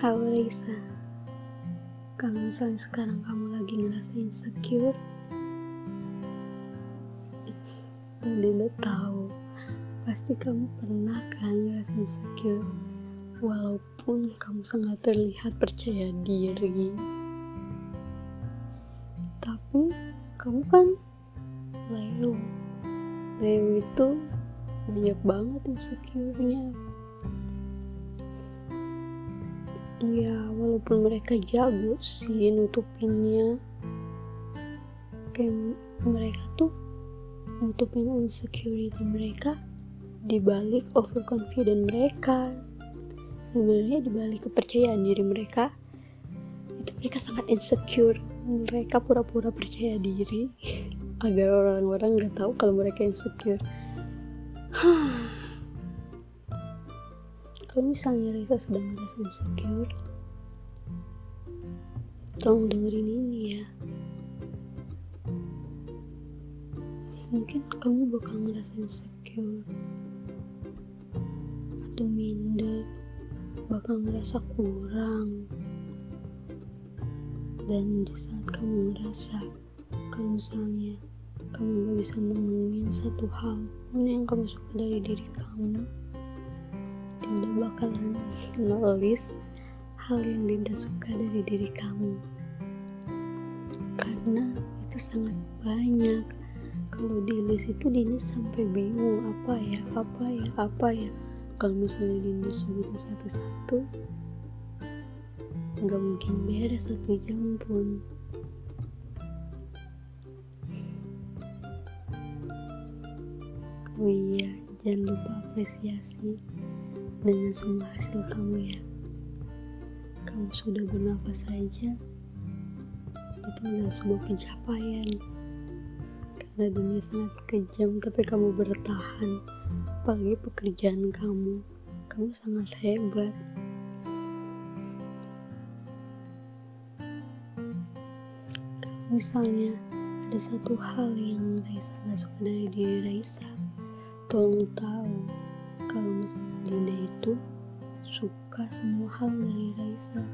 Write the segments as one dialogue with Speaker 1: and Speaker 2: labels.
Speaker 1: Halo Raisa Kalau misalnya sekarang kamu lagi ngerasa insecure Dan tahu. Pasti kamu pernah kan ngerasa insecure? Walaupun kamu sangat terlihat percaya diri. Tapi kamu kan Leo. Leo itu banyak banget insecure-nya ya walaupun mereka jago sih nutupinnya. Kayak mereka tuh nutupin insecurity mereka dibalik overconfident mereka. Sebenarnya dibalik kepercayaan diri mereka itu mereka sangat insecure. Mereka pura-pura percaya diri. Agar orang-orang nggak tahu kalau mereka insecure kalau misalnya Reza sedang merasa insecure tolong dengerin ini ya. Mungkin kamu bakal ngerasa insecure atau minder bakal ngerasa kurang. Dan di saat kamu ngerasa kalau misalnya kamu gak bisa nemuin satu hal pun yang kamu suka dari diri kamu Dinda bakalan nulis hal yang Dinda suka dari diri kamu. Karena itu sangat banyak. Kalau di list itu Dinda sampai bingung apa ya apa ya apa ya. Kalau misalnya Dinda sebutin satu-satu nggak mungkin beres satu jam pun. Oh iya jangan lupa apresiasi dengan semua hasil kamu ya. Kamu sudah bernafas saja. Itu adalah sebuah pencapaian. Karena dunia sangat kejam tapi kamu bertahan. Apalagi pekerjaan kamu. Kamu sangat hebat. Kalau misalnya ada satu hal yang Raisa gak suka dari diri Raisa tolong tahu. Kalau misalnya Dinda itu suka semua hal dari Raisa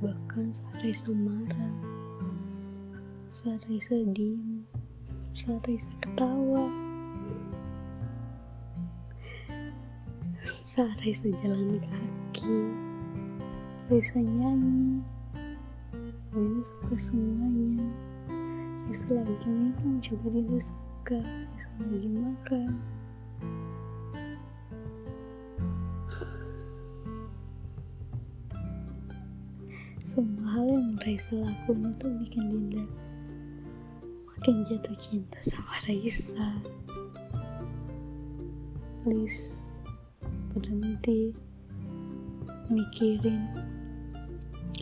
Speaker 1: bahkan saat Raisa marah saat Raisa diem saat Raisa ketawa. Saat Raisa jalan kaki Raisa nyanyi. Dinda suka semuanya. Raisa lagi minum juga Dinda suka. Raisa lagi makan semua hal yang Raisa lakuin itu bikin Dinda makin jatuh cinta sama Raisa. Please berhenti mikirin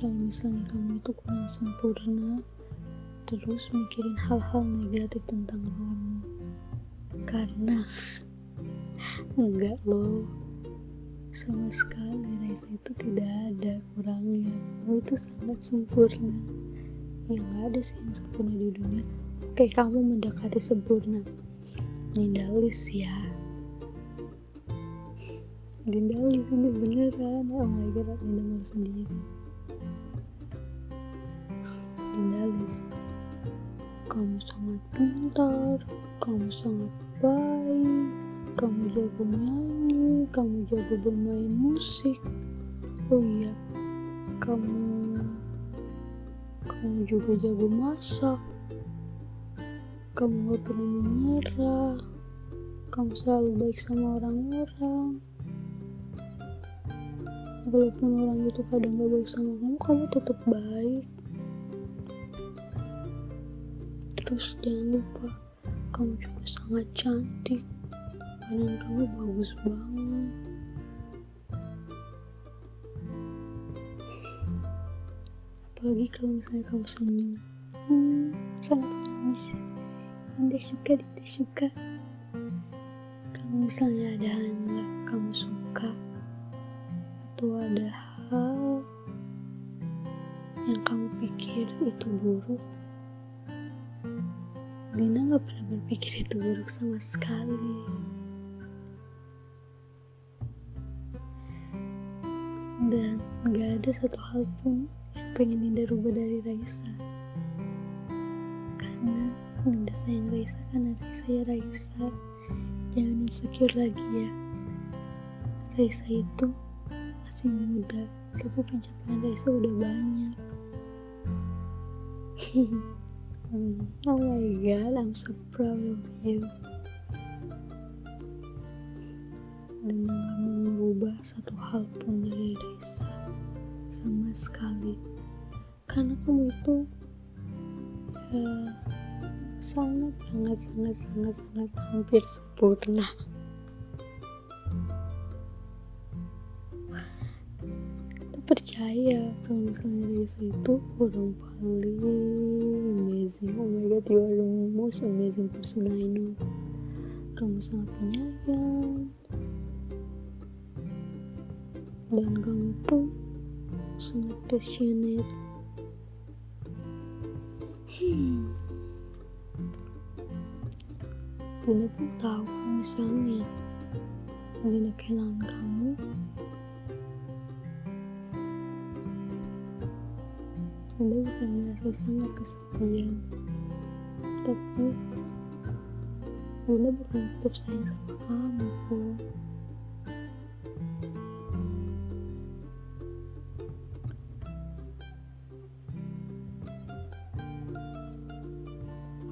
Speaker 1: kalau misalnya kamu itu kurang sempurna terus mikirin hal-hal negatif tentang kamu. Karena enggak loh sama sekali Raisa itu tidak ada kurangnya. Kamu itu sangat sempurna. Ya nggak ada sih yang sempurna di dunia. Oke kamu mendekati sempurna. Dindalis ya. Dindalis ini beneran. Oh my god malu sendiri. Dindalis kamu sangat pintar kamu sangat baik kamu jago nyanyi, kamu jago bermain musik. Oh iya, kamu kamu juga jago masak. Kamu gak pernah menyerah. Kamu selalu baik sama orang-orang. Walaupun orang itu kadang gak baik sama kamu, kamu tetap baik. Terus jangan lupa, kamu juga sangat cantik badan kamu bagus banget. Apalagi kalau misalnya kamu senyum. Hmm, sangat manis. Dinda suka Dinda suka. Kalau misalnya ada hal yang kamu suka atau ada hal yang kamu pikir itu buruk Dina gak pernah berpikir itu buruk sama sekali dan gak ada satu hal pun yang pengen Dinda rubah dari Raisa. Karena Dinda sayang Raisa karena Raisa ya Raisa. Jangan insecure lagi ya. Raisa itu masih muda tapi pencapaian Raisa udah banyak. Oh my god I'm so proud of you dan merubah satu hal pun dari Raisa sama sekali. Karena kamu itu ya sangat sangat sangat sangat sangat hampir sempurna. Aku percaya kalau misalnya Raisa itu orang paling amazing. Oh my god you are the most amazing person I know. Kamu sangat penyayang dan kamu pun sangat passionate. Hmm. Dina pun tahu misalnya Dina kehilangan kamu. Dina bukan merasa sangat kesepian. Tapi Dina bukan tetap sayang sama kamu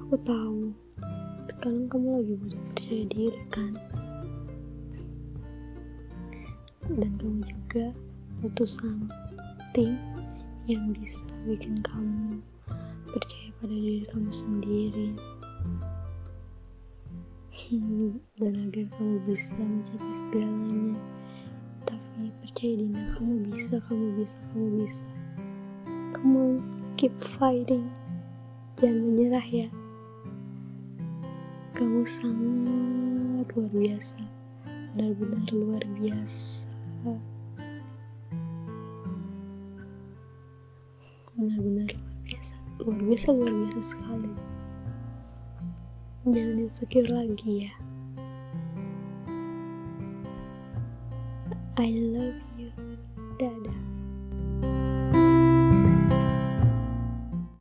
Speaker 1: Aku tahu, sekarang kamu lagi butuh percaya diri kan? Dan kamu juga butuh something yang bisa bikin kamu percaya pada diri kamu sendiri. Dan agar kamu bisa mencapai segalanya. Tapi percaya Dina, kamu bisa, kamu bisa, kamu bisa. Come keep fighting. Jangan menyerah ya kamu sangat luar biasa. Benar-benar luar biasa. Benar-benar luar biasa. Luar biasa luar biasa sekali. Jangan insecure lagi ya. I love